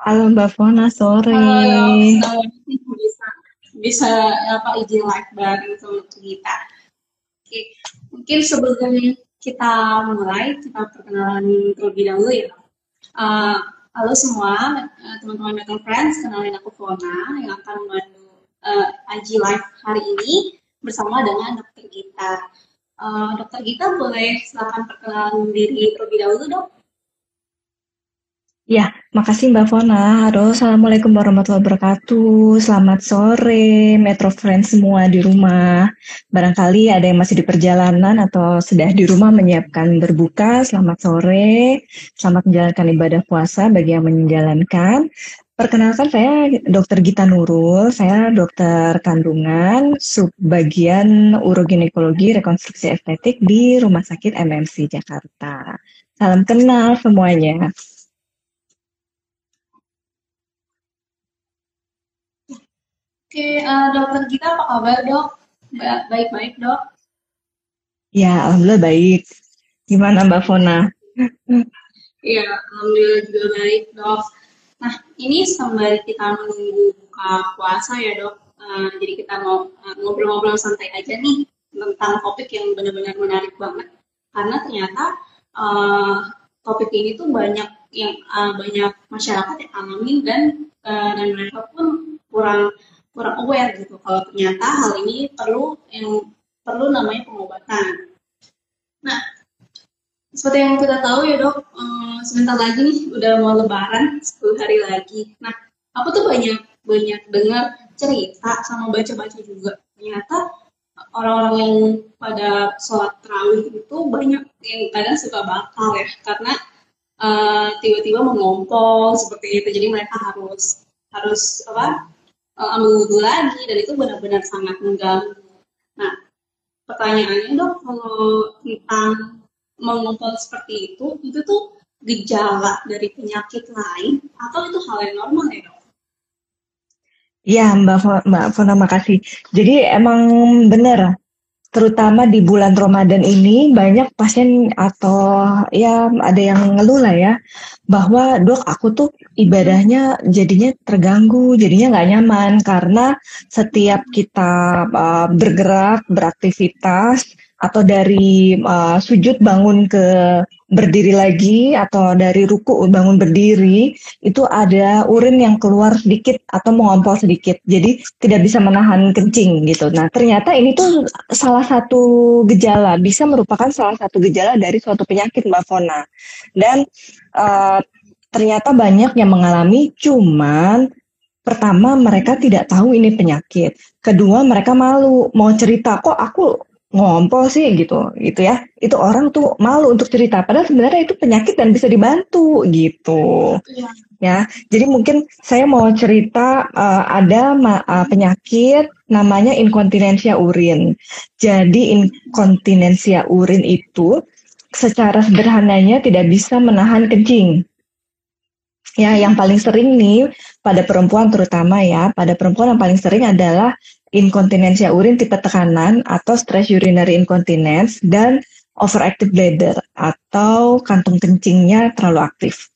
Halo Mbak Fona, sore. Halo, bisa bisa apa izin live bareng sama kita. Oke, mungkin sebelum kita mulai, kita perkenalan terlebih dahulu ya. Uh, halo semua, eh, teman-teman Metal Friends, kenalin aku Fona yang akan memandu uh, Aji Live hari ini bersama dengan dokter Gita. Uh, dokter Gita boleh silakan perkenalan diri terlebih dahulu dok? Ya, makasih Mbak Fona. Halo, Assalamualaikum warahmatullahi wabarakatuh. Selamat sore, Metro Friends semua di rumah. Barangkali ada yang masih di perjalanan atau sudah di rumah menyiapkan berbuka. Selamat sore, selamat menjalankan ibadah puasa bagi yang menjalankan. Perkenalkan saya Dr. Gita Nurul, saya dokter kandungan subbagian uroginekologi rekonstruksi estetik di Rumah Sakit MMC Jakarta. Salam kenal semuanya. Oke, uh, dokter Gita apa kabar dok? Baik-baik dok? Ya, alhamdulillah baik. Gimana Mbak Fona? Iya, alhamdulillah juga baik dok. Nah, ini sembari kita menunggu buka puasa ya dok. Uh, jadi kita mau uh, ngobrol-ngobrol santai aja nih tentang topik yang benar-benar menarik banget. Karena ternyata uh, topik ini tuh banyak yang uh, banyak masyarakat yang alami dan uh, dan mereka pun kurang kurang aware gitu kalau ternyata hal ini perlu yang perlu namanya pengobatan. Nah, seperti yang kita tahu ya dok, um, sebentar lagi nih udah mau lebaran 10 hari lagi. Nah, aku tuh banyak banyak dengar cerita sama baca-baca juga. Ternyata orang-orang yang pada sholat terawih itu banyak yang kadang suka bakal ya karena uh, tiba-tiba mengompol seperti itu jadi mereka harus harus apa ambil wudhu lagi dan itu benar-benar sangat mengganggu. Nah, pertanyaannya dok kalau tentang mengumpul seperti itu, itu tuh gejala dari penyakit lain atau itu hal yang normal ya dok? Ya Mbak Mbak Fona makasih. Jadi emang benar terutama di bulan Ramadan ini banyak pasien atau ya ada yang ngeluh lah ya bahwa dok aku tuh ibadahnya jadinya terganggu jadinya nggak nyaman karena setiap kita uh, bergerak beraktivitas atau dari uh, sujud bangun ke berdiri lagi atau dari ruku bangun berdiri itu ada urin yang keluar sedikit atau mengompol sedikit. Jadi tidak bisa menahan kencing gitu. Nah ternyata ini tuh salah satu gejala bisa merupakan salah satu gejala dari suatu penyakit mbak Fona. Dan uh, ternyata banyak yang mengalami cuman pertama mereka tidak tahu ini penyakit. Kedua mereka malu. Mau cerita kok aku ngompol sih gitu gitu ya. Itu orang tuh malu untuk cerita. Padahal sebenarnya itu penyakit dan bisa dibantu gitu ya, ya. jadi mungkin saya mau cerita uh, ada uh, penyakit namanya inkontinensia urin. Jadi inkontinensia urin itu secara sederhananya tidak bisa menahan kencing. Ya, yang paling sering nih pada perempuan terutama ya, pada perempuan yang paling sering adalah inkontinensia urin tipe tekanan atau stress urinary incontinence dan overactive bladder atau kantung kencingnya terlalu aktif.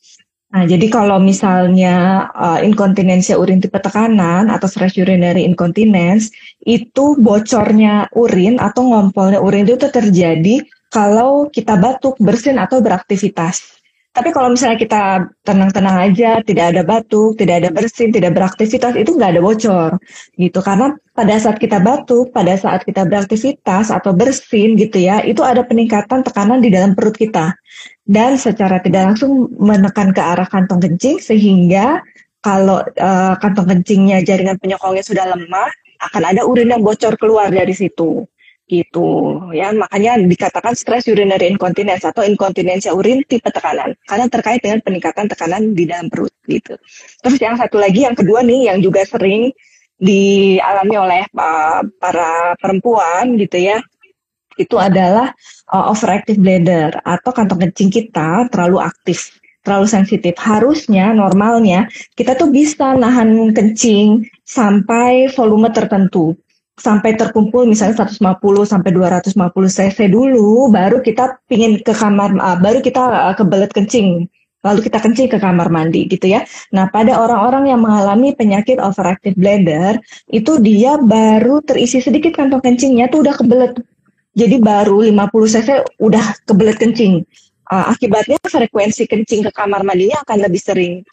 Nah, jadi kalau misalnya uh, inkontinensia urin tipe tekanan atau stress urinary incontinence itu bocornya urin atau ngompolnya urin itu terjadi kalau kita batuk, bersin atau beraktivitas. Tapi kalau misalnya kita tenang-tenang aja, tidak ada batuk, tidak ada bersin, tidak beraktivitas, itu nggak ada bocor, gitu. Karena pada saat kita batuk, pada saat kita beraktivitas atau bersin, gitu ya, itu ada peningkatan tekanan di dalam perut kita, dan secara tidak langsung menekan ke arah kantong kencing, sehingga kalau uh, kantong kencingnya jaringan penyokongnya sudah lemah, akan ada urin yang bocor keluar dari situ gitu. Ya makanya dikatakan stress urinary incontinence atau inkontinensia urin tipe tekanan. Karena terkait dengan peningkatan tekanan di dalam perut gitu. Terus yang satu lagi yang kedua nih yang juga sering dialami oleh uh, para perempuan gitu ya itu adalah uh, overactive bladder atau kantong kencing kita terlalu aktif terlalu sensitif. Harusnya normalnya kita tuh bisa nahan kencing sampai volume tertentu sampai terkumpul misalnya 150 sampai 250 cc dulu baru kita pingin ke kamar uh, baru kita uh, kebelet kencing lalu kita kencing ke kamar mandi gitu ya. Nah, pada orang-orang yang mengalami penyakit overactive bladder, itu dia baru terisi sedikit kantong kencingnya tuh udah kebelet. Jadi baru 50 cc udah kebelet kencing. Uh, akibatnya frekuensi kencing ke kamar mandinya akan lebih sering.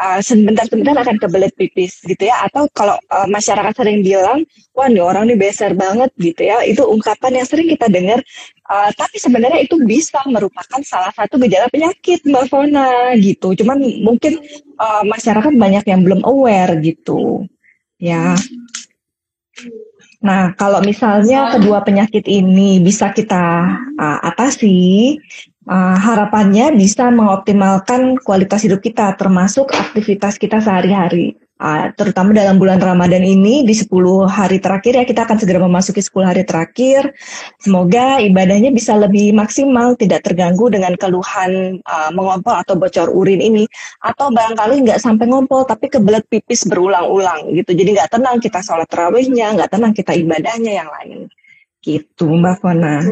Uh, sebentar-sebentar akan kebelet pipis gitu ya. Atau kalau uh, masyarakat sering bilang wah nih orang ini beser banget gitu ya. Itu ungkapan yang sering kita dengar. Uh, tapi sebenarnya itu bisa merupakan salah satu gejala penyakit mbak Fona gitu. Cuman mungkin uh, masyarakat banyak yang belum aware gitu. Ya. Nah, kalau misalnya kedua penyakit ini bisa kita uh, atasi, uh, harapannya bisa mengoptimalkan kualitas hidup kita, termasuk aktivitas kita sehari-hari. Uh, terutama dalam bulan Ramadan ini di 10 hari terakhir ya kita akan segera memasuki 10 hari terakhir. Semoga ibadahnya bisa lebih maksimal, tidak terganggu dengan keluhan uh, mengompol atau bocor urin ini. Atau barangkali nggak sampai ngompol tapi kebelet pipis berulang-ulang gitu. Jadi nggak tenang kita sholat terawihnya, nggak tenang kita ibadahnya yang lain. Gitu Mbak Fona.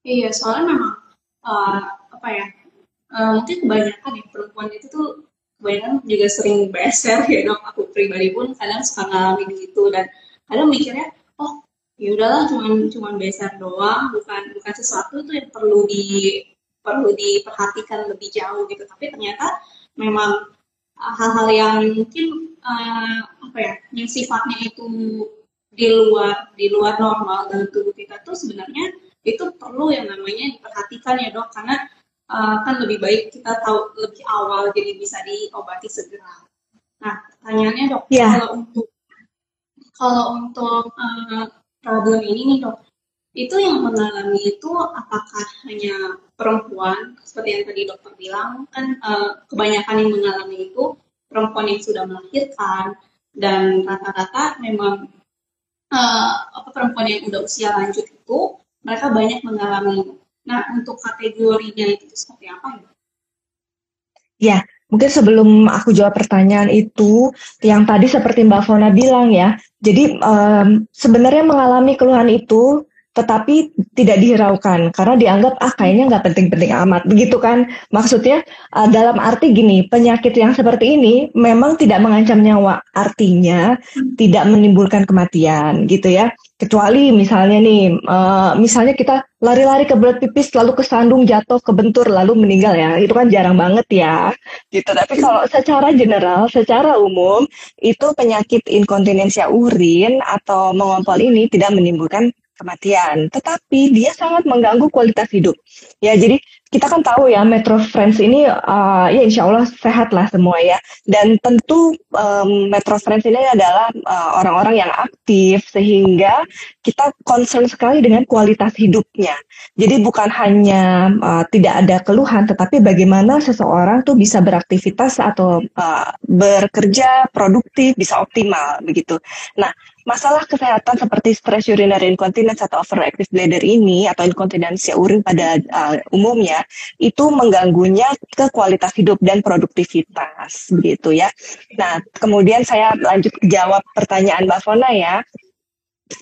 Iya, soalnya memang uh, apa ya uh, mungkin kebanyakan ya perempuan itu tuh kebanyakan juga sering beser ya dok. Aku pribadi pun kadang suka ngalamin gitu dan kadang mikirnya oh ya udahlah cuman cuman beser doang bukan bukan sesuatu itu yang perlu di perlu diperhatikan lebih jauh gitu. Tapi ternyata memang hal-hal yang mungkin uh, apa ya yang sifatnya itu di luar di luar normal dalam tubuh kita tuh sebenarnya itu perlu yang namanya diperhatikan ya dok karena uh, kan lebih baik kita tahu lebih awal jadi bisa diobati segera. Nah pertanyaannya dok yeah. kalau untuk kalau untuk uh, problem ini nih dok itu yang mengalami itu apakah hanya perempuan seperti yang tadi dokter bilang kan uh, kebanyakan yang mengalami itu perempuan yang sudah melahirkan dan rata-rata memang uh, apa perempuan yang udah usia lanjut itu mereka banyak mengalami. Nah, untuk kategorinya itu seperti apa ya? Ya, mungkin sebelum aku jawab pertanyaan itu, yang tadi seperti Mbak Fona bilang ya, jadi um, sebenarnya mengalami keluhan itu tetapi tidak dihiraukan karena dianggap ah kayaknya nggak penting-penting amat begitu kan maksudnya uh, dalam arti gini penyakit yang seperti ini memang tidak mengancam nyawa artinya tidak menimbulkan kematian gitu ya kecuali misalnya nih uh, misalnya kita lari-lari ke berat pipis lalu kesandung jatuh kebentur lalu meninggal ya. Itu kan jarang banget ya. Gitu tapi kalau secara general secara umum itu penyakit inkontinensia urin atau mengompol ini tidak menimbulkan kematian, tetapi dia sangat mengganggu kualitas hidup. Ya, jadi kita kan tahu ya Metro Friends ini uh, ya insya Allah sehat lah semua ya. Dan tentu um, Metro Friends ini adalah uh, orang-orang uh, yang aktif sehingga kita concern sekali dengan kualitas hidupnya. Jadi bukan hanya uh, tidak ada keluhan tetapi bagaimana seseorang tuh bisa beraktivitas atau uh, bekerja produktif bisa optimal begitu. Nah masalah kesehatan seperti stress urinary incontinence atau overactive bladder ini atau inkontinensia urin pada uh, umumnya itu mengganggunya ke kualitas hidup dan produktivitas begitu ya. Nah, kemudian saya lanjut jawab pertanyaan Mbak Fona ya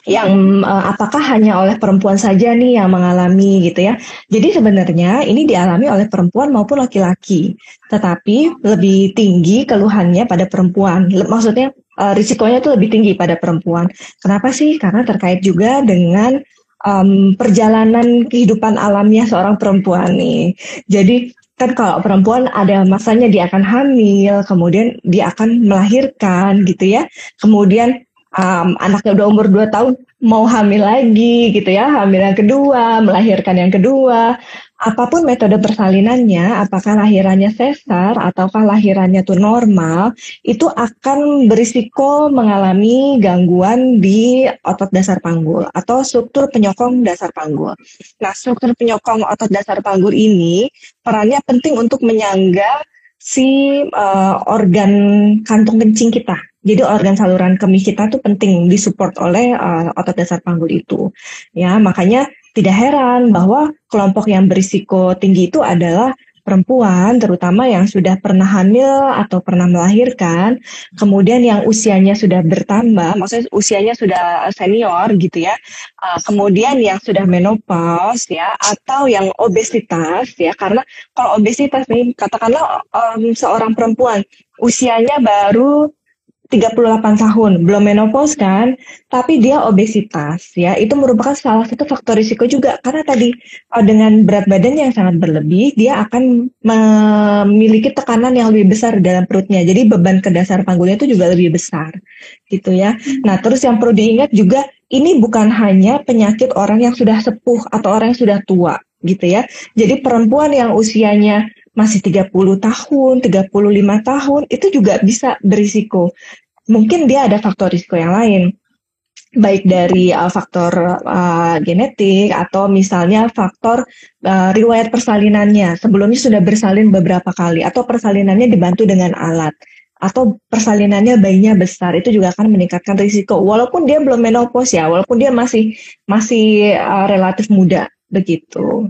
yang uh, apakah hanya oleh perempuan saja nih yang mengalami gitu ya. Jadi sebenarnya ini dialami oleh perempuan maupun laki-laki, tetapi lebih tinggi keluhannya pada perempuan. Maksudnya uh, risikonya itu lebih tinggi pada perempuan. Kenapa sih? Karena terkait juga dengan um, perjalanan kehidupan alamnya seorang perempuan nih. Jadi kan kalau perempuan ada masanya dia akan hamil, kemudian dia akan melahirkan gitu ya. Kemudian um, anaknya udah umur 2 tahun mau hamil lagi gitu ya, hamil yang kedua, melahirkan yang kedua apa pun metode persalinannya, apakah lahirannya sesar ataukah lahirannya itu normal, itu akan berisiko mengalami gangguan di otot dasar panggul atau struktur penyokong dasar panggul. Nah, struktur penyokong otot dasar panggul ini perannya penting untuk menyangga si uh, organ kantung kencing kita. Jadi organ saluran kemih kita tuh penting disupport oleh uh, otot dasar panggul itu. Ya, makanya tidak heran bahwa kelompok yang berisiko tinggi itu adalah perempuan, terutama yang sudah pernah hamil atau pernah melahirkan, kemudian yang usianya sudah bertambah, maksudnya usianya sudah senior gitu ya, uh, kemudian yang sudah menopause ya, atau yang obesitas ya, karena kalau obesitas nih, katakanlah um, seorang perempuan usianya baru 38 tahun, belum menopause kan, tapi dia obesitas ya, itu merupakan salah satu faktor risiko juga karena tadi uh, dengan berat badan yang sangat berlebih, dia akan memiliki tekanan yang lebih besar dalam perutnya. Jadi beban ke dasar panggulnya itu juga lebih besar gitu ya. Nah, terus yang perlu diingat juga ini bukan hanya penyakit orang yang sudah sepuh atau orang yang sudah tua gitu ya. Jadi perempuan yang usianya masih 30 tahun, 35 tahun, itu juga bisa berisiko. Mungkin dia ada faktor risiko yang lain, baik dari uh, faktor uh, genetik atau misalnya faktor uh, riwayat persalinannya. Sebelumnya sudah bersalin beberapa kali atau persalinannya dibantu dengan alat atau persalinannya bayinya besar itu juga akan meningkatkan risiko walaupun dia belum menopause ya walaupun dia masih masih uh, relatif muda begitu.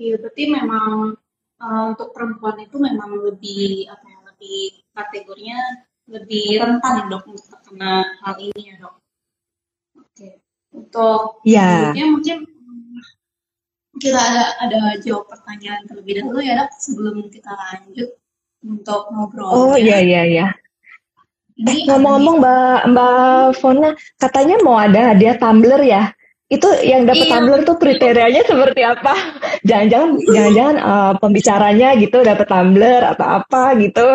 Iya, berarti memang uh, untuk perempuan itu memang lebih apa ya, lebih kategorinya lebih rentan ya dok untuk terkena hal ini ya dok. Oke, untuk ya. mungkin kita ada ada jawab pertanyaan terlebih dahulu ya dok sebelum kita lanjut untuk ngobrol. Oh iya iya iya. Eh, ngomong-ngomong Mbak Mbak Fona, katanya mau ada hadiah tumbler ya? Itu yang dapat iya. tumbler tuh kriterianya seperti apa? Jangan-jangan jangan-jangan uh, pembicaranya gitu dapat tumbler atau apa gitu.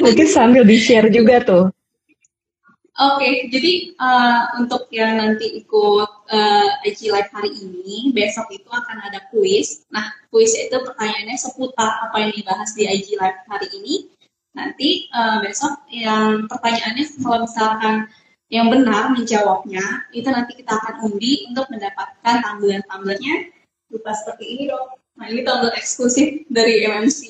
Mungkin sambil di-share juga tuh. Oke, okay, jadi uh, untuk yang nanti ikut uh, IG Live hari ini, besok itu akan ada kuis. Nah, kuis itu pertanyaannya seputar apa yang dibahas di IG Live hari ini. Nanti uh, besok yang pertanyaannya kalau misalkan yang benar menjawabnya, itu nanti kita akan undi untuk mendapatkan tumbler-tumblernya berupa seperti ini dong. Nah ini tumbler eksklusif dari MMC.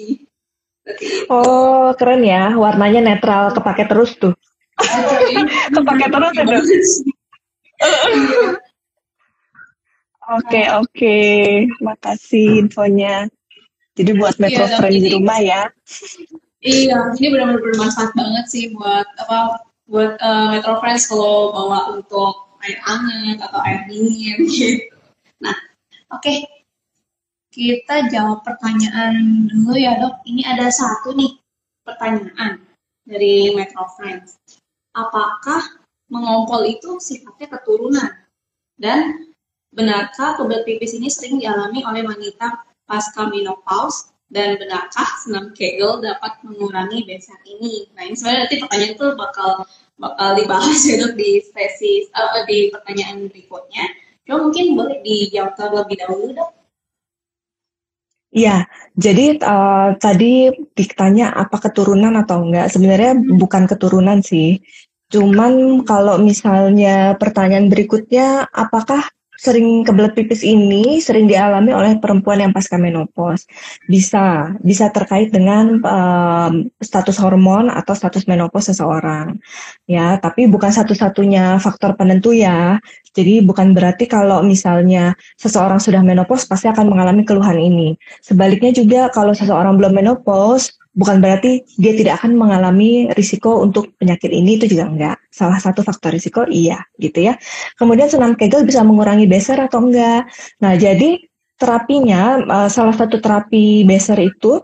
Oh keren ya, warnanya netral, kepake terus tuh. kepake terus itu. Oke oke, makasih infonya. Jadi buat iya, Metro iya, Friend di rumah ya. Iya, ini benar-benar bermanfaat banget sih buat apa buat uh, Metro Friends kalau bawa untuk air hangat atau air dingin gitu. Nah, oke. Okay. Kita jawab pertanyaan dulu ya dok. Ini ada satu nih pertanyaan dari Metro Friends. Apakah mengompol itu sifatnya keturunan? Dan benarkah kebelet pipis ini sering dialami oleh wanita pasca menopause dan benarkah senam kegel dapat mengurangi besar ini? Nah ini sebenarnya nanti pertanyaan itu bakal bakal dibahas ya dok di sesi uh, di pertanyaan berikutnya. Cuma mungkin boleh dijawab terlebih dahulu dok. Iya, jadi uh, tadi ditanya apa keturunan atau enggak. Sebenarnya hmm. bukan keturunan sih. Cuman kalau misalnya pertanyaan berikutnya, apakah sering kebelet pipis ini sering dialami oleh perempuan yang pasca menopause. Bisa, bisa terkait dengan um, status hormon atau status menopause seseorang. Ya, tapi bukan satu-satunya faktor penentu ya. Jadi bukan berarti kalau misalnya seseorang sudah menopause pasti akan mengalami keluhan ini. Sebaliknya juga kalau seseorang belum menopause bukan berarti dia tidak akan mengalami risiko untuk penyakit ini itu juga enggak. Salah satu faktor risiko iya gitu ya. Kemudian senam kegel bisa mengurangi beser atau enggak. Nah, jadi terapinya eh, salah satu terapi beser itu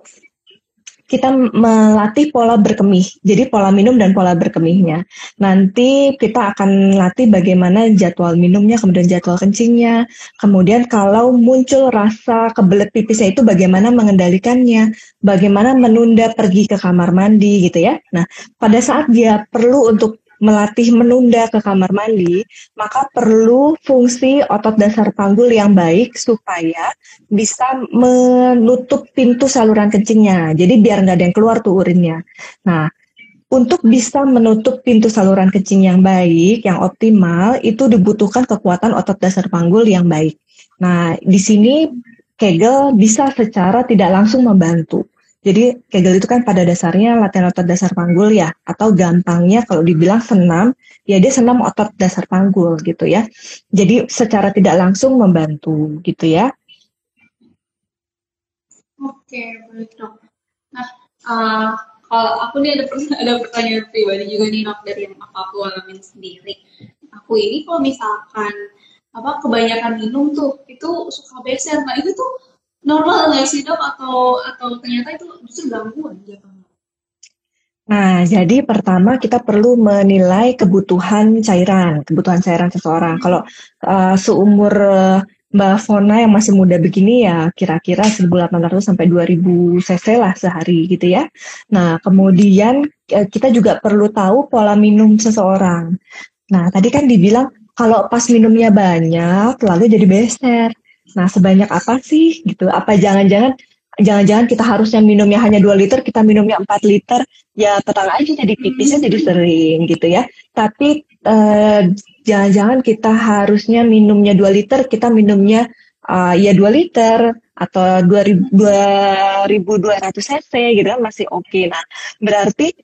kita melatih pola berkemih. Jadi pola minum dan pola berkemihnya. Nanti kita akan latih bagaimana jadwal minumnya, kemudian jadwal kencingnya. Kemudian kalau muncul rasa kebelet pipisnya itu bagaimana mengendalikannya, bagaimana menunda pergi ke kamar mandi gitu ya. Nah, pada saat dia perlu untuk melatih menunda ke kamar mandi, maka perlu fungsi otot dasar panggul yang baik supaya bisa menutup pintu saluran kencingnya. Jadi biar nggak ada yang keluar tuh urinnya. Nah, untuk bisa menutup pintu saluran kencing yang baik, yang optimal, itu dibutuhkan kekuatan otot dasar panggul yang baik. Nah, di sini Kegel bisa secara tidak langsung membantu. Jadi Kegel itu kan pada dasarnya latihan otot dasar panggul ya, atau gampangnya kalau dibilang senam, ya dia senam otot dasar panggul gitu ya. Jadi secara tidak langsung membantu gitu ya. Oke, baik dok. Nah, uh, kalau aku nih ada ada pertanyaan pribadi juga nih dok dari yang aku alamin sendiri. Aku ini kalau misalkan apa kebanyakan minum tuh itu suka beser. Nah itu tuh normal nggak sih dok atau atau ternyata itu justru gangguan gitu? Nah, jadi pertama kita perlu menilai kebutuhan cairan, kebutuhan cairan seseorang. Kalau uh, seumur uh, Mbak Fona yang masih muda begini ya kira-kira 1800 sampai 2000 cc lah sehari gitu ya. Nah, kemudian eh, kita juga perlu tahu pola minum seseorang. Nah, tadi kan dibilang kalau pas minumnya banyak lalu jadi beser. Nah, sebanyak apa sih gitu? Apa jangan-jangan jangan-jangan kita harusnya minumnya hanya 2 liter, kita minumnya 4 liter, ya tenang aja jadi pipisnya jadi sering gitu ya. Tapi eh, jangan-jangan kita harusnya minumnya 2 liter, kita minumnya uh, ya 2 liter atau 2000, 2200 cc gitu kan masih oke. Okay. Nah, berarti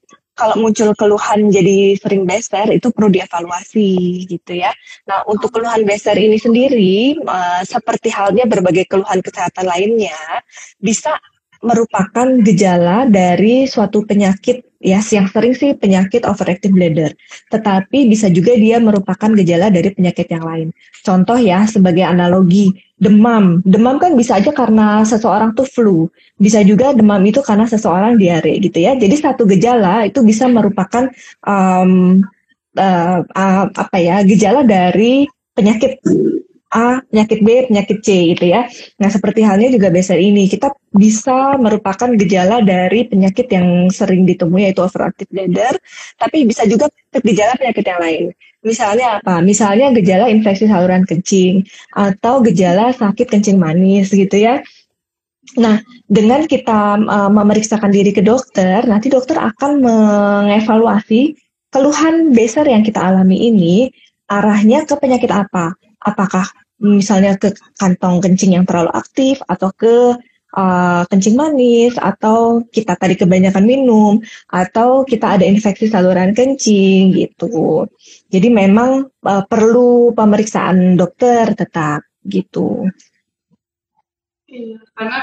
kalau muncul keluhan jadi sering beser itu perlu dievaluasi gitu ya. Nah untuk keluhan beser ini sendiri uh, seperti halnya berbagai keluhan kesehatan lainnya bisa merupakan gejala dari suatu penyakit ya yang sering sih penyakit overactive bladder. Tetapi bisa juga dia merupakan gejala dari penyakit yang lain. Contoh ya sebagai analogi demam. Demam kan bisa aja karena seseorang tuh flu. Bisa juga demam itu karena seseorang diare gitu ya. Jadi satu gejala itu bisa merupakan um, uh, uh, apa ya gejala dari penyakit A, penyakit B, penyakit C gitu ya. Nah, seperti halnya juga BSR ini, kita bisa merupakan gejala dari penyakit yang sering ditemui yaitu overactive bladder, tapi bisa juga gejala penyakit yang lain. Misalnya apa? Misalnya gejala infeksi saluran kencing atau gejala sakit kencing manis gitu ya. Nah, dengan kita uh, memeriksakan diri ke dokter, nanti dokter akan mengevaluasi keluhan besar yang kita alami ini arahnya ke penyakit apa apakah misalnya ke kantong kencing yang terlalu aktif atau ke uh, kencing manis atau kita tadi kebanyakan minum atau kita ada infeksi saluran kencing gitu. Jadi memang uh, perlu pemeriksaan dokter tetap gitu. Iya, karena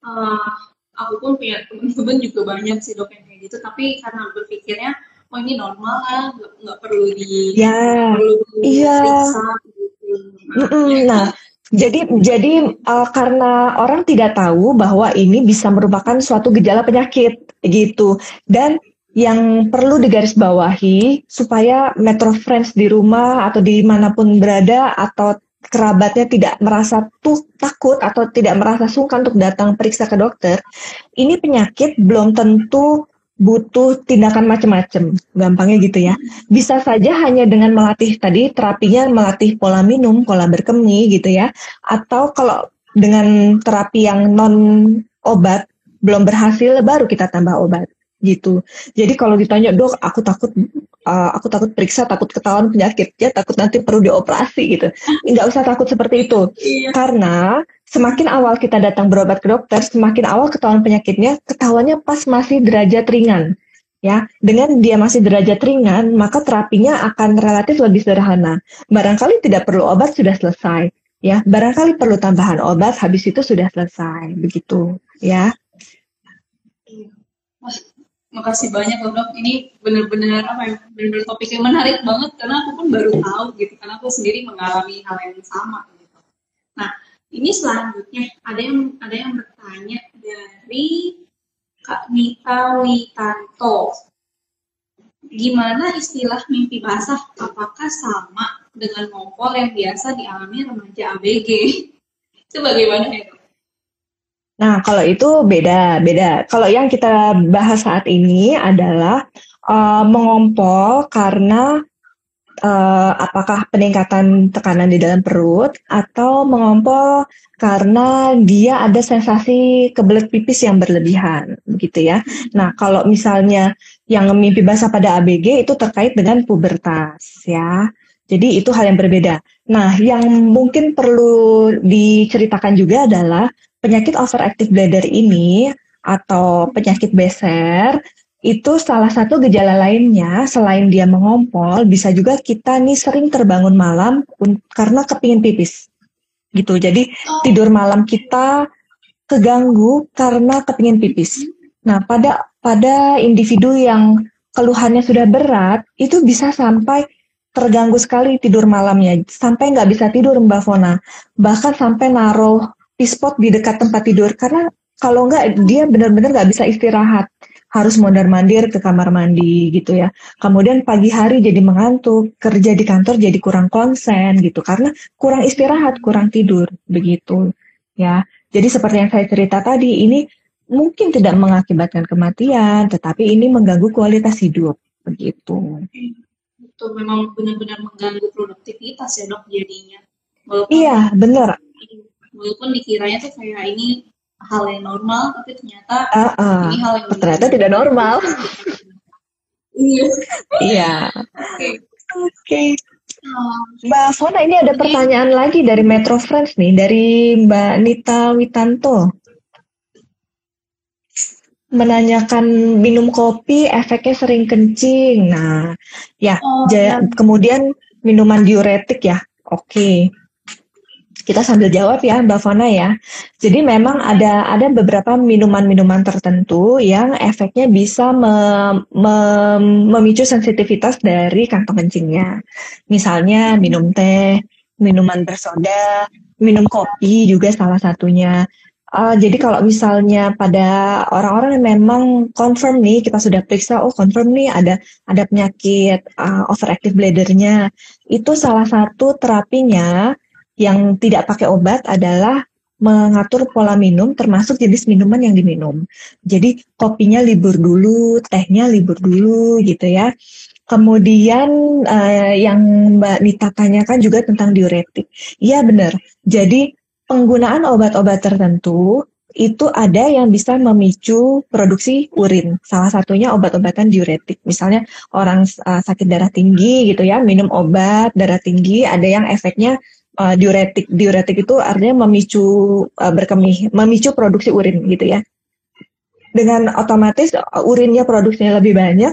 uh, aku pun punya teman-teman juga banyak sih dok yang kayak gitu, tapi karena berpikirnya oh ini normal lah, nggak perlu di ya, perlu iya. Nah, jadi jadi uh, karena orang tidak tahu bahwa ini bisa merupakan suatu gejala penyakit gitu. Dan yang perlu digarisbawahi supaya Metro Friends di rumah atau di mana pun berada atau kerabatnya tidak merasa tuh takut atau tidak merasa sungkan untuk datang periksa ke dokter, ini penyakit belum tentu butuh tindakan macam-macam, gampangnya gitu ya. Bisa saja hanya dengan melatih tadi terapinya melatih pola minum, pola berkemih gitu ya. Atau kalau dengan terapi yang non obat belum berhasil baru kita tambah obat gitu. Jadi kalau ditanya dok, aku takut uh, aku takut periksa, takut ketahuan penyakit, ya takut nanti perlu dioperasi gitu. Nggak usah takut seperti itu, iya. karena semakin awal kita datang berobat ke dokter, semakin awal ketahuan penyakitnya, ketahuannya pas masih derajat ringan. Ya, dengan dia masih derajat ringan, maka terapinya akan relatif lebih sederhana. Barangkali tidak perlu obat sudah selesai. Ya, barangkali perlu tambahan obat, habis itu sudah selesai. Begitu, ya. Makasih banyak loh dok. Ini benar-benar apa ya? Benar-benar topik yang menarik banget karena aku pun baru tahu gitu. Karena aku sendiri mengalami hal yang sama. Gitu. Nah, ini selanjutnya ada yang ada yang bertanya dari Kak Nita Witanto. Gimana istilah mimpi basah? Apakah sama dengan ngompol yang biasa dialami remaja ABG? Itu bagaimana ya? Nah, kalau itu beda, beda. Kalau yang kita bahas saat ini adalah uh, mengompol karena uh, apakah peningkatan tekanan di dalam perut atau mengompol karena dia ada sensasi kebelet pipis yang berlebihan begitu ya. Nah, kalau misalnya yang mimpi basah pada ABG itu terkait dengan pubertas ya. Jadi itu hal yang berbeda. Nah, yang mungkin perlu diceritakan juga adalah penyakit overactive bladder ini atau penyakit beser itu salah satu gejala lainnya selain dia mengompol bisa juga kita nih sering terbangun malam karena kepingin pipis gitu jadi oh. tidur malam kita keganggu karena kepingin pipis. Nah, pada pada individu yang keluhannya sudah berat, itu bisa sampai terganggu sekali tidur malamnya, sampai nggak bisa tidur Mbak Fona. Bahkan sampai naruh pispot di dekat tempat tidur, karena kalau nggak dia benar-benar nggak bisa istirahat harus mondar mandir ke kamar mandi gitu ya. Kemudian pagi hari jadi mengantuk, kerja di kantor jadi kurang konsen gitu karena kurang istirahat, kurang tidur begitu ya. Jadi seperti yang saya cerita tadi ini mungkin tidak mengakibatkan kematian, tetapi ini mengganggu kualitas hidup begitu. Itu memang benar-benar mengganggu produktivitas ya dok jadinya. Walaupun, iya benar. Walaupun dikiranya tuh kayak ini hal yang normal tapi ternyata uh, uh, ini hal yang ternyata tidak normal. Iya. Iya. Oke. Mbak Fona ini ada pertanyaan lagi dari Metro Friends nih dari Mbak Nita Witanto. Menanyakan minum kopi efeknya sering kencing. Nah, ya, oh, ya. kemudian minuman diuretik ya. Oke kita sambil jawab ya Mbak Fona ya. Jadi memang ada ada beberapa minuman-minuman tertentu yang efeknya bisa me, me, memicu sensitivitas dari kantong kencingnya. Misalnya minum teh, minuman bersoda, minum kopi juga salah satunya. Uh, jadi kalau misalnya pada orang-orang yang memang confirm nih kita sudah periksa oh confirm nih ada ada penyakit uh, overactive bladdernya itu salah satu terapinya yang tidak pakai obat adalah mengatur pola minum termasuk jenis minuman yang diminum. Jadi kopinya libur dulu, tehnya libur dulu gitu ya. Kemudian uh, yang Mbak Nita tanyakan juga tentang diuretik. Iya benar. Jadi penggunaan obat-obat tertentu itu ada yang bisa memicu produksi urin. Salah satunya obat-obatan diuretik. Misalnya orang uh, sakit darah tinggi gitu ya, minum obat darah tinggi, ada yang efeknya uh, diuretik. Diuretik itu artinya memicu uh, berkemih, memicu produksi urin gitu ya. Dengan otomatis uh, urinnya produksinya lebih banyak,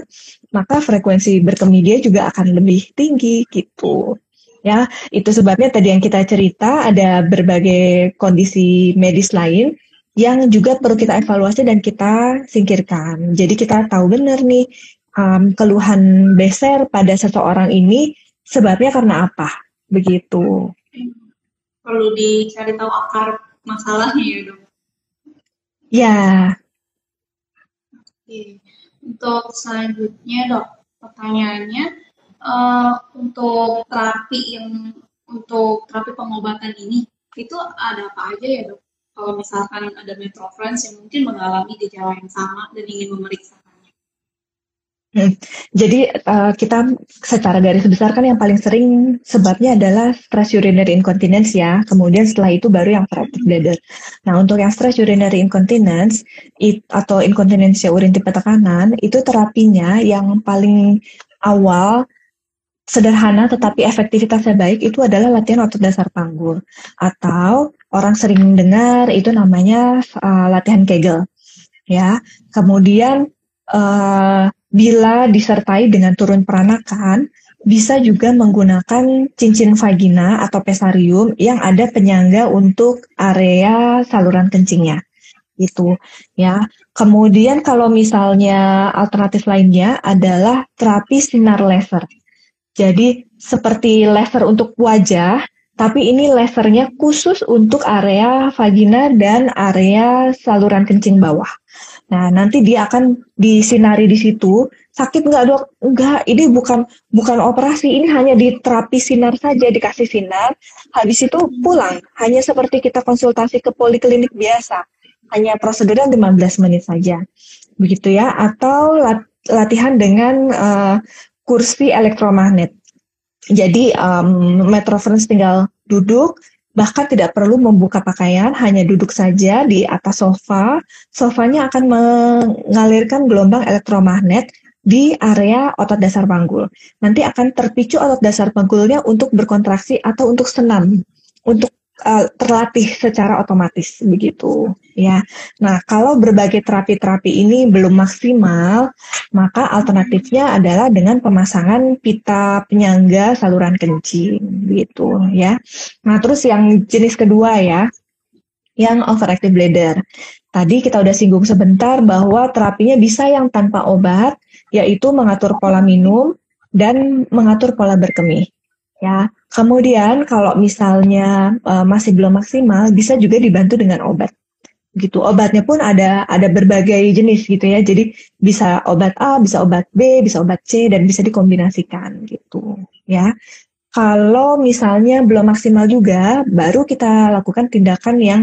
maka frekuensi berkemih dia juga akan lebih tinggi gitu. Ya, itu sebabnya tadi yang kita cerita ada berbagai kondisi medis lain yang juga perlu kita evaluasi dan kita singkirkan. Jadi kita tahu benar nih um, keluhan beser pada seseorang ini sebabnya karena apa, begitu perlu dicari tahu akar masalahnya ya dok. Ya. Oke. Untuk selanjutnya dok, pertanyaannya uh, untuk terapi yang untuk terapi pengobatan ini itu ada apa aja ya dok? Kalau misalkan ada metrofrens yang mungkin mengalami gejala yang sama dan ingin memeriksa Hmm. Jadi uh, kita secara garis besar kan yang paling sering sebabnya adalah stress urinary incontinence ya. Kemudian setelah itu baru yang freatic bladder. Nah untuk yang stress urinary incontinence it, atau inkontinensia urin tipe tekanan itu terapinya yang paling awal sederhana tetapi efektivitasnya baik itu adalah latihan otot dasar panggul atau orang sering dengar itu namanya uh, latihan Kegel ya. Kemudian uh, bila disertai dengan turun peranakan, bisa juga menggunakan cincin vagina atau pesarium yang ada penyangga untuk area saluran kencingnya. Itu ya. Kemudian kalau misalnya alternatif lainnya adalah terapi sinar laser. Jadi seperti laser untuk wajah, tapi ini lasernya khusus untuk area vagina dan area saluran kencing bawah. Nah, nanti dia akan disinari di situ. Sakit nggak dok? Enggak, ini bukan bukan operasi, ini hanya di terapi sinar saja, dikasih sinar. Habis itu pulang, hanya seperti kita konsultasi ke poliklinik biasa. Hanya prosedurnya 15 menit saja. Begitu ya, atau latihan dengan uh, kursi elektromagnet. Jadi um, metrofrens tinggal duduk, bahkan tidak perlu membuka pakaian, hanya duduk saja di atas sofa. Sofanya akan mengalirkan gelombang elektromagnet di area otot dasar panggul. Nanti akan terpicu otot dasar panggulnya untuk berkontraksi atau untuk senam, untuk uh, terlatih secara otomatis begitu ya. Nah, kalau berbagai terapi-terapi ini belum maksimal, maka alternatifnya adalah dengan pemasangan pita penyangga saluran kencing gitu ya. Nah, terus yang jenis kedua ya. yang overactive bladder. Tadi kita udah singgung sebentar bahwa terapinya bisa yang tanpa obat, yaitu mengatur pola minum dan mengatur pola berkemih. Ya, kemudian kalau misalnya uh, masih belum maksimal, bisa juga dibantu dengan obat gitu. Obatnya pun ada ada berbagai jenis gitu ya. Jadi bisa obat A, bisa obat B, bisa obat C dan bisa dikombinasikan gitu ya. Kalau misalnya belum maksimal juga, baru kita lakukan tindakan yang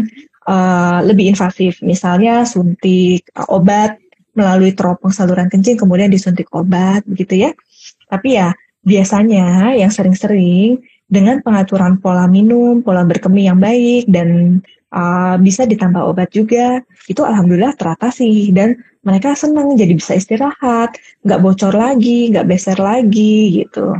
uh, lebih invasif. Misalnya suntik uh, obat melalui teropong saluran kencing, kemudian disuntik obat, begitu ya. Tapi ya biasanya yang sering-sering dengan pengaturan pola minum, pola berkemih yang baik, dan uh, bisa ditambah obat juga, itu alhamdulillah teratasi dan mereka senang jadi bisa istirahat, nggak bocor lagi, nggak beser lagi gitu.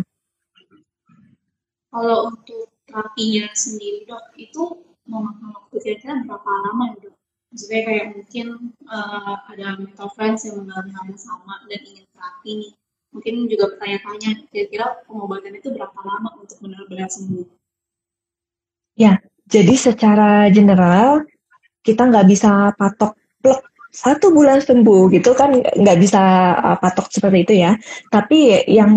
Kalau untuk terapinya sendiri dok, itu memakan waktu kira-kira berapa lama dok? Maksudnya kayak mungkin uh, ada mental friends yang mengalami hal yang sama dan ingin terapi nih. Mungkin juga bertanya-tanya, kira-kira pengobatan itu berapa lama untuk benar-benar sembuh? Ya, jadi secara general kita nggak bisa patok plek satu bulan sembuh gitu kan nggak bisa uh, patok seperti itu ya. Tapi yang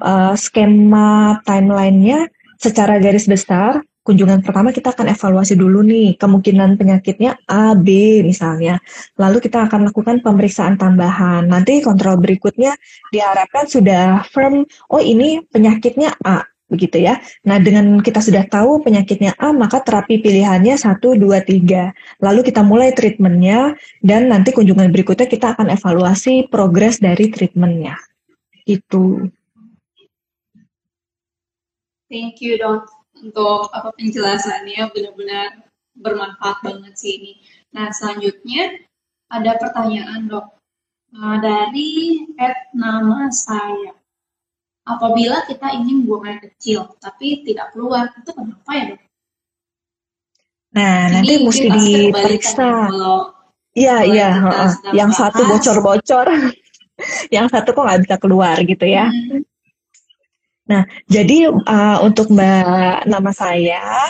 uh, skema timelinenya secara garis besar kunjungan pertama kita akan evaluasi dulu nih kemungkinan penyakitnya A, B misalnya. Lalu kita akan lakukan pemeriksaan tambahan. Nanti kontrol berikutnya diharapkan sudah firm, oh ini penyakitnya A begitu ya. Nah, dengan kita sudah tahu penyakitnya A, maka terapi pilihannya 1, 2, 3. Lalu kita mulai treatmentnya, dan nanti kunjungan berikutnya kita akan evaluasi progres dari treatmentnya. Itu. Thank you, dok, untuk apa penjelasannya benar-benar bermanfaat banget sih ini. Nah, selanjutnya ada pertanyaan, dok. Nah, dari at nama saya apabila kita ingin buang air kecil tapi tidak keluar itu kenapa ya dok? Nah Ini nanti mesti diperiksa. Iya iya, yang satu bocor-bocor, yang satu kok nggak bisa keluar gitu ya. Hmm. Nah, jadi uh, untuk Mbak nama saya,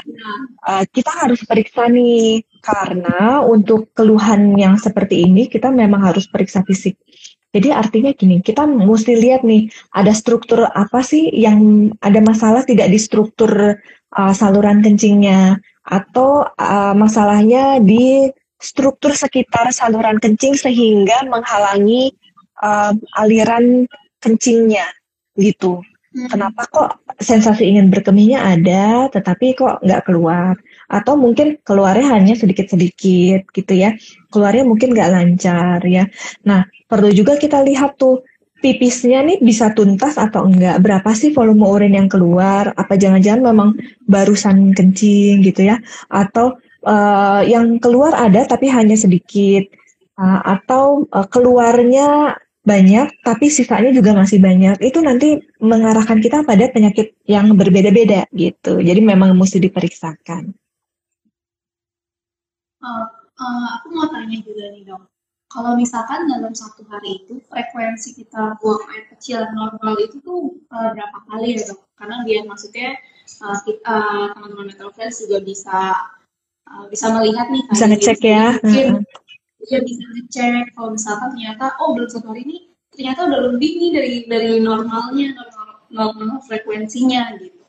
uh, kita harus periksa nih karena untuk keluhan yang seperti ini kita memang harus periksa fisik. Jadi artinya gini, kita mesti lihat nih, ada struktur apa sih yang ada masalah tidak di struktur uh, saluran kencingnya, atau uh, masalahnya di struktur sekitar saluran kencing sehingga menghalangi uh, aliran kencingnya, gitu. Hmm. Kenapa kok sensasi ingin berkemihnya ada, tetapi kok nggak keluar? Atau mungkin keluarnya hanya sedikit-sedikit gitu ya, keluarnya mungkin nggak lancar ya. Nah, perlu juga kita lihat tuh pipisnya nih bisa tuntas atau enggak berapa sih volume urin yang keluar apa jangan-jangan memang barusan kencing gitu ya atau uh, yang keluar ada tapi hanya sedikit uh, atau uh, keluarnya banyak tapi sisanya juga masih banyak itu nanti mengarahkan kita pada penyakit yang berbeda-beda gitu jadi memang mesti diperiksakan. Uh, uh, aku mau tanya juga nih dok kalau misalkan dalam satu hari itu frekuensi kita buang air kecil normal itu tuh uh, berapa kali ya dok? Karena biar maksudnya uh, kita uh, teman-teman Friends juga bisa uh, bisa melihat nih kan, bisa ngecek ya. Mungkin dia bisa ngecek kalau misalkan ternyata oh dalam satu hari ini ternyata udah lebih nih dari dari normalnya normal, normal frekuensinya gitu.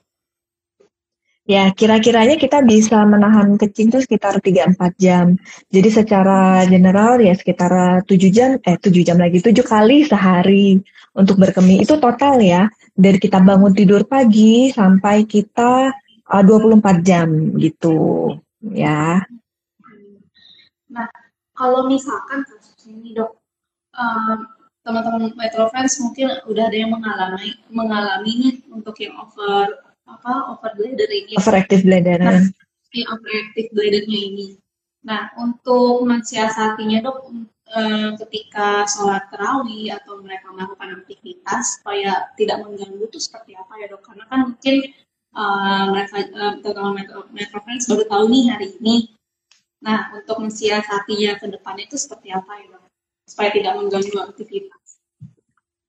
Ya, kira-kiranya kita bisa menahan kencing itu sekitar 3-4 jam. Jadi secara general ya sekitar 7 jam, eh 7 jam lagi, 7 kali sehari untuk berkemih. Itu total ya, dari kita bangun tidur pagi sampai kita uh, 24 jam gitu ya. Kalau misalkan kasus ini dok, um, teman-teman Metro Friends mungkin udah ada yang mengalami mengalami nih untuk yang over apa over bladder ini. Overactive bladder nah, ya, overactive bladdernya ini. Nah untuk mensiasatinya dok eh, ketika sholat terawih atau mereka melakukan aktivitas supaya tidak mengganggu itu seperti apa ya dok? Karena kan mungkin uh, mereka uh, terutama metro, metro friends baru tahu nih hari ini nah untuk mensiasatinya ke depan itu seperti apa ya supaya tidak mengganggu aktivitas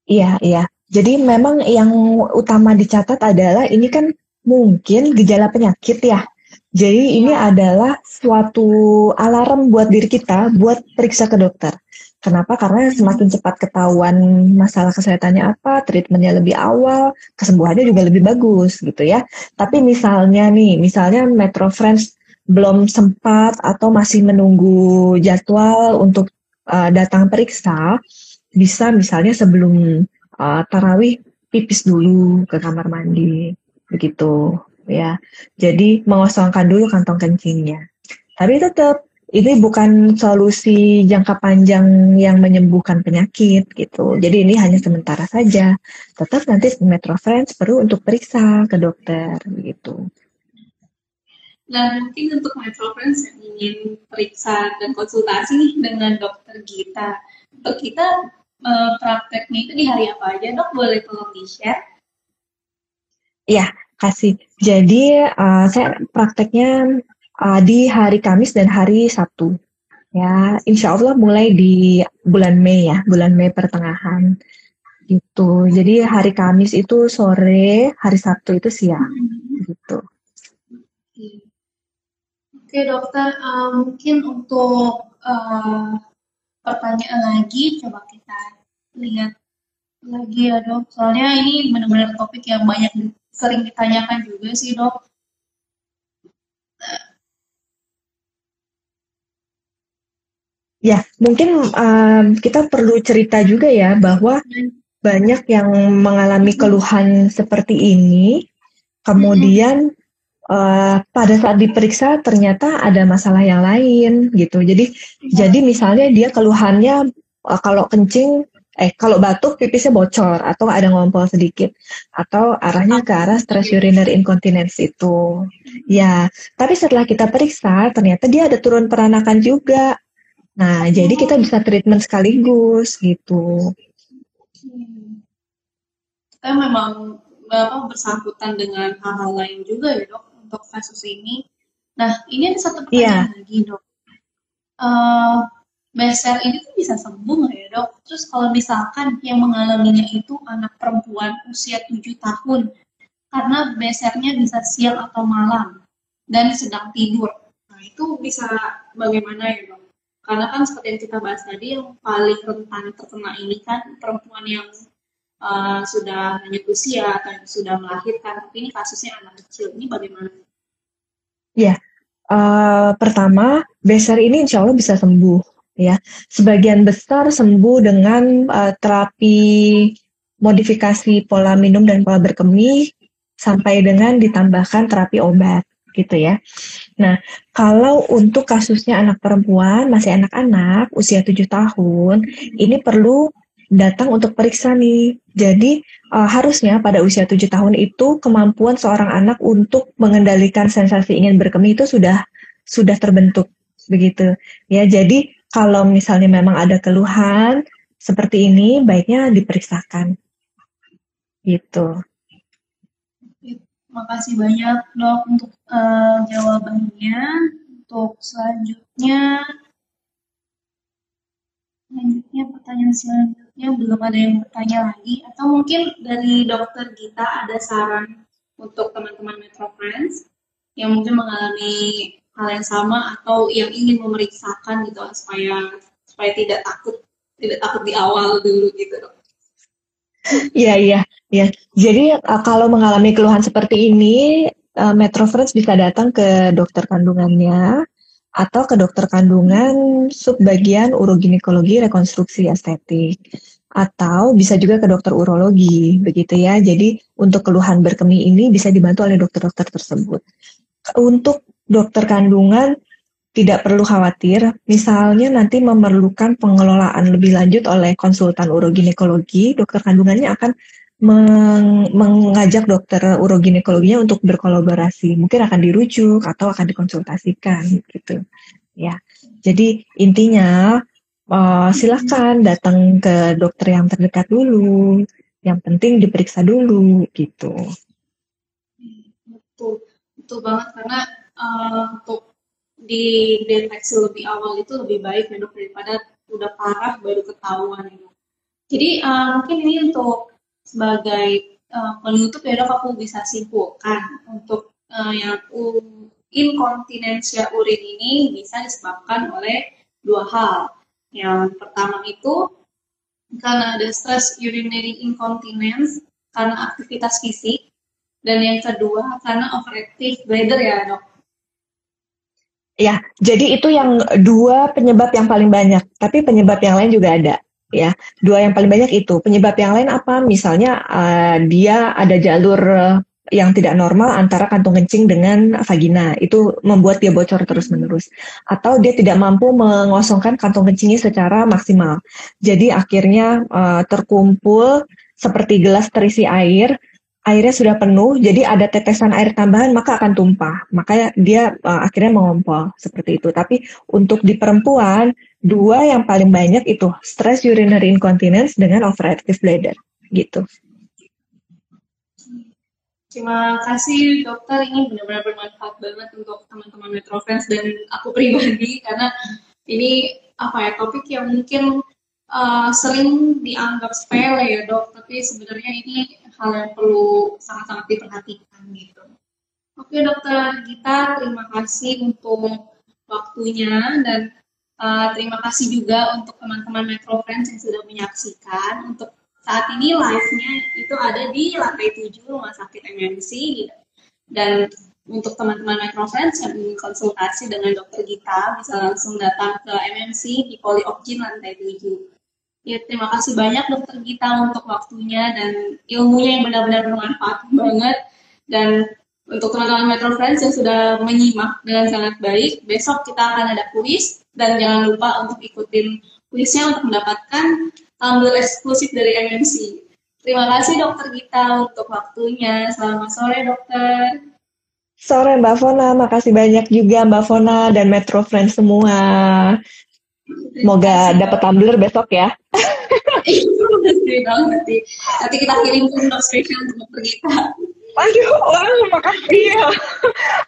iya iya jadi memang yang utama dicatat adalah ini kan mungkin gejala penyakit ya. Jadi ini adalah suatu alarm buat diri kita buat periksa ke dokter. Kenapa? Karena semakin cepat ketahuan masalah kesehatannya apa, treatmentnya lebih awal, kesembuhannya juga lebih bagus gitu ya. Tapi misalnya nih, misalnya Metro Friends belum sempat atau masih menunggu jadwal untuk uh, datang periksa, bisa misalnya sebelum uh, tarawih pipis dulu ke kamar mandi, begitu ya. Jadi mengosongkan dulu kantong kencingnya. Tapi tetap ini bukan solusi jangka panjang yang menyembuhkan penyakit gitu. Jadi ini hanya sementara saja. Tetap nanti Metro Friends perlu untuk periksa ke dokter gitu. Nah mungkin untuk Metro Friends yang ingin periksa dan konsultasi nih dengan dokter Gita, untuk kita uh, prakteknya itu di hari apa aja dok? Boleh tolong di-share? Ya, kasih. Jadi uh, saya prakteknya uh, di hari Kamis dan hari Sabtu. Ya, insya Allah mulai di bulan Mei ya, bulan Mei pertengahan. Gitu. Jadi hari Kamis itu sore, hari Sabtu itu siang. Gitu. Oke dokter, uh, mungkin untuk uh, pertanyaan lagi, coba kita lihat lagi ya dok. Soalnya ini benar-benar topik yang banyak sering ditanyakan juga sih dok. Ya, mungkin um, kita perlu cerita juga ya bahwa banyak yang mengalami keluhan seperti ini, kemudian uh, pada saat diperiksa ternyata ada masalah yang lain gitu. Jadi, ya. jadi misalnya dia keluhannya uh, kalau kencing, eh kalau batuk pipisnya bocor atau ada ngompol sedikit atau arahnya ke arah stress urinary incontinence itu. Ya, tapi setelah kita periksa ternyata dia ada turun peranakan juga Nah, oh. jadi kita bisa treatment sekaligus gitu. Kita memang apa, bersangkutan dengan hal-hal lain juga ya dok untuk kasus ini. Nah, ini ada satu pertanyaan yeah. lagi dok. Uh, ini tuh bisa sembuh nggak ya dok? Terus kalau misalkan yang mengalaminya itu anak perempuan usia 7 tahun, karena besernya bisa siang atau malam dan sedang tidur. Nah itu bisa bagaimana ya dok? Karena kan seperti yang kita bahas tadi, yang paling rentan terkena ini kan perempuan yang uh, sudah lanjut usia atau sudah melahirkan, tapi ini kasusnya anak kecil. Ini bagaimana? Ya, uh, pertama, besar ini insya Allah bisa sembuh. Ya, sebagian besar sembuh dengan uh, terapi modifikasi pola minum dan pola berkemih sampai dengan ditambahkan terapi obat gitu ya. Nah, kalau untuk kasusnya anak perempuan, masih anak-anak, usia 7 tahun, ini perlu datang untuk periksa nih. Jadi uh, harusnya pada usia 7 tahun itu kemampuan seorang anak untuk mengendalikan sensasi ingin berkemih itu sudah sudah terbentuk begitu. Ya, jadi kalau misalnya memang ada keluhan seperti ini baiknya diperiksakan. Gitu. Makasih banyak dok untuk uh, jawabannya. Untuk selanjutnya, selanjutnya pertanyaan selanjutnya belum ada yang bertanya lagi. Atau mungkin dari dokter Gita ada saran untuk teman-teman Metro Friends yang mungkin mengalami hal yang sama atau yang ingin memeriksakan gitu supaya supaya tidak takut tidak takut di awal dulu gitu dok. Iya iya Ya, jadi uh, kalau mengalami keluhan seperti ini, uh, Metro Friends bisa datang ke dokter kandungannya atau ke dokter kandungan subbagian uroginekologi rekonstruksi estetik atau bisa juga ke dokter urologi begitu ya. Jadi untuk keluhan berkemih ini bisa dibantu oleh dokter-dokter tersebut. Untuk dokter kandungan tidak perlu khawatir, misalnya nanti memerlukan pengelolaan lebih lanjut oleh konsultan uroginekologi, dokter kandungannya akan meng mengajak dokter uroginekologinya untuk berkolaborasi. Mungkin akan dirujuk atau akan dikonsultasikan gitu. Ya. Jadi intinya uh, silakan datang ke dokter yang terdekat dulu. Yang penting diperiksa dulu gitu. Betul, betul banget karena uh, untuk dideteksi lebih awal itu lebih baik ya dok daripada udah parah baru ketahuan ya Jadi uh, mungkin ini untuk sebagai uh, penutup ya dok aku bisa simpulkan untuk uh, yang inkontinensia urin ini bisa disebabkan oleh dua hal. Yang pertama itu karena ada stress urinary incontinence karena aktivitas fisik dan yang kedua karena overactive bladder ya dok. Ya, jadi itu yang dua penyebab yang paling banyak. Tapi penyebab yang lain juga ada ya. Dua yang paling banyak itu. Penyebab yang lain apa? Misalnya uh, dia ada jalur yang tidak normal antara kantung kencing dengan vagina. Itu membuat dia bocor terus menerus atau dia tidak mampu mengosongkan kantung kencingnya secara maksimal. Jadi akhirnya uh, terkumpul seperti gelas terisi air airnya sudah penuh, jadi ada tetesan air tambahan maka akan tumpah. Makanya dia uh, akhirnya mengompol seperti itu. Tapi untuk di perempuan, dua yang paling banyak itu stress urinary incontinence dengan overactive bladder gitu. Terima kasih dokter, ini benar-benar bermanfaat banget untuk teman-teman Metrofans dan aku pribadi karena ini apa ya topik yang mungkin uh, sering dianggap sepele ya dok, tapi sebenarnya ini hal yang perlu sangat-sangat diperhatikan gitu. Oke dokter Gita, terima kasih untuk waktunya dan uh, terima kasih juga untuk teman-teman Metro Friends yang sudah menyaksikan. Untuk saat ini live-nya itu ada di lantai 7 Rumah Sakit MMC dan untuk teman-teman Metro Friends yang ingin konsultasi dengan dokter Gita bisa langsung datang ke MMC di Poli lantai 7. Ya, terima kasih banyak dokter Gita untuk waktunya dan ilmunya yang benar-benar bermanfaat banget. Dan untuk teman-teman Metro Friends yang sudah menyimak dengan sangat baik, besok kita akan ada kuis dan jangan lupa untuk ikutin kuisnya untuk mendapatkan tampil eksklusif dari MMC. Terima kasih dokter Gita untuk waktunya. Selamat sore dokter. Sore Mbak Fona, makasih banyak juga Mbak Fona dan Metro Friends semua. Semoga dapat tumbler besok ya. nanti. Nanti kita kirim untuk spesial untuk kita. Waduh, wah, makasih ya.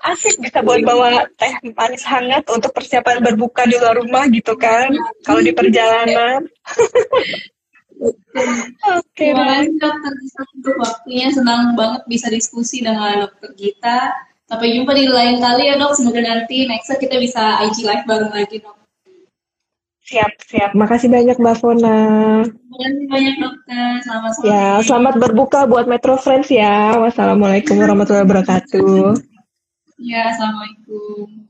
Asik bisa buat bawa teh manis hangat untuk persiapan berbuka di luar rumah gitu kan. Kalau di perjalanan. Oke, kasih dokter Gita untuk waktunya. Senang banget bisa diskusi dengan dokter Gita. Sampai jumpa di lain kali ya dok. Semoga nanti next kita bisa IG live bareng lagi dok. Siap, siap. Makasih banyak Mbak Fona. Terima kasih banyak dokter. Selamat sore. Ya, selamat berbuka buat Metro Friends ya. Wassalamualaikum warahmatullahi wabarakatuh. Ya, assalamualaikum.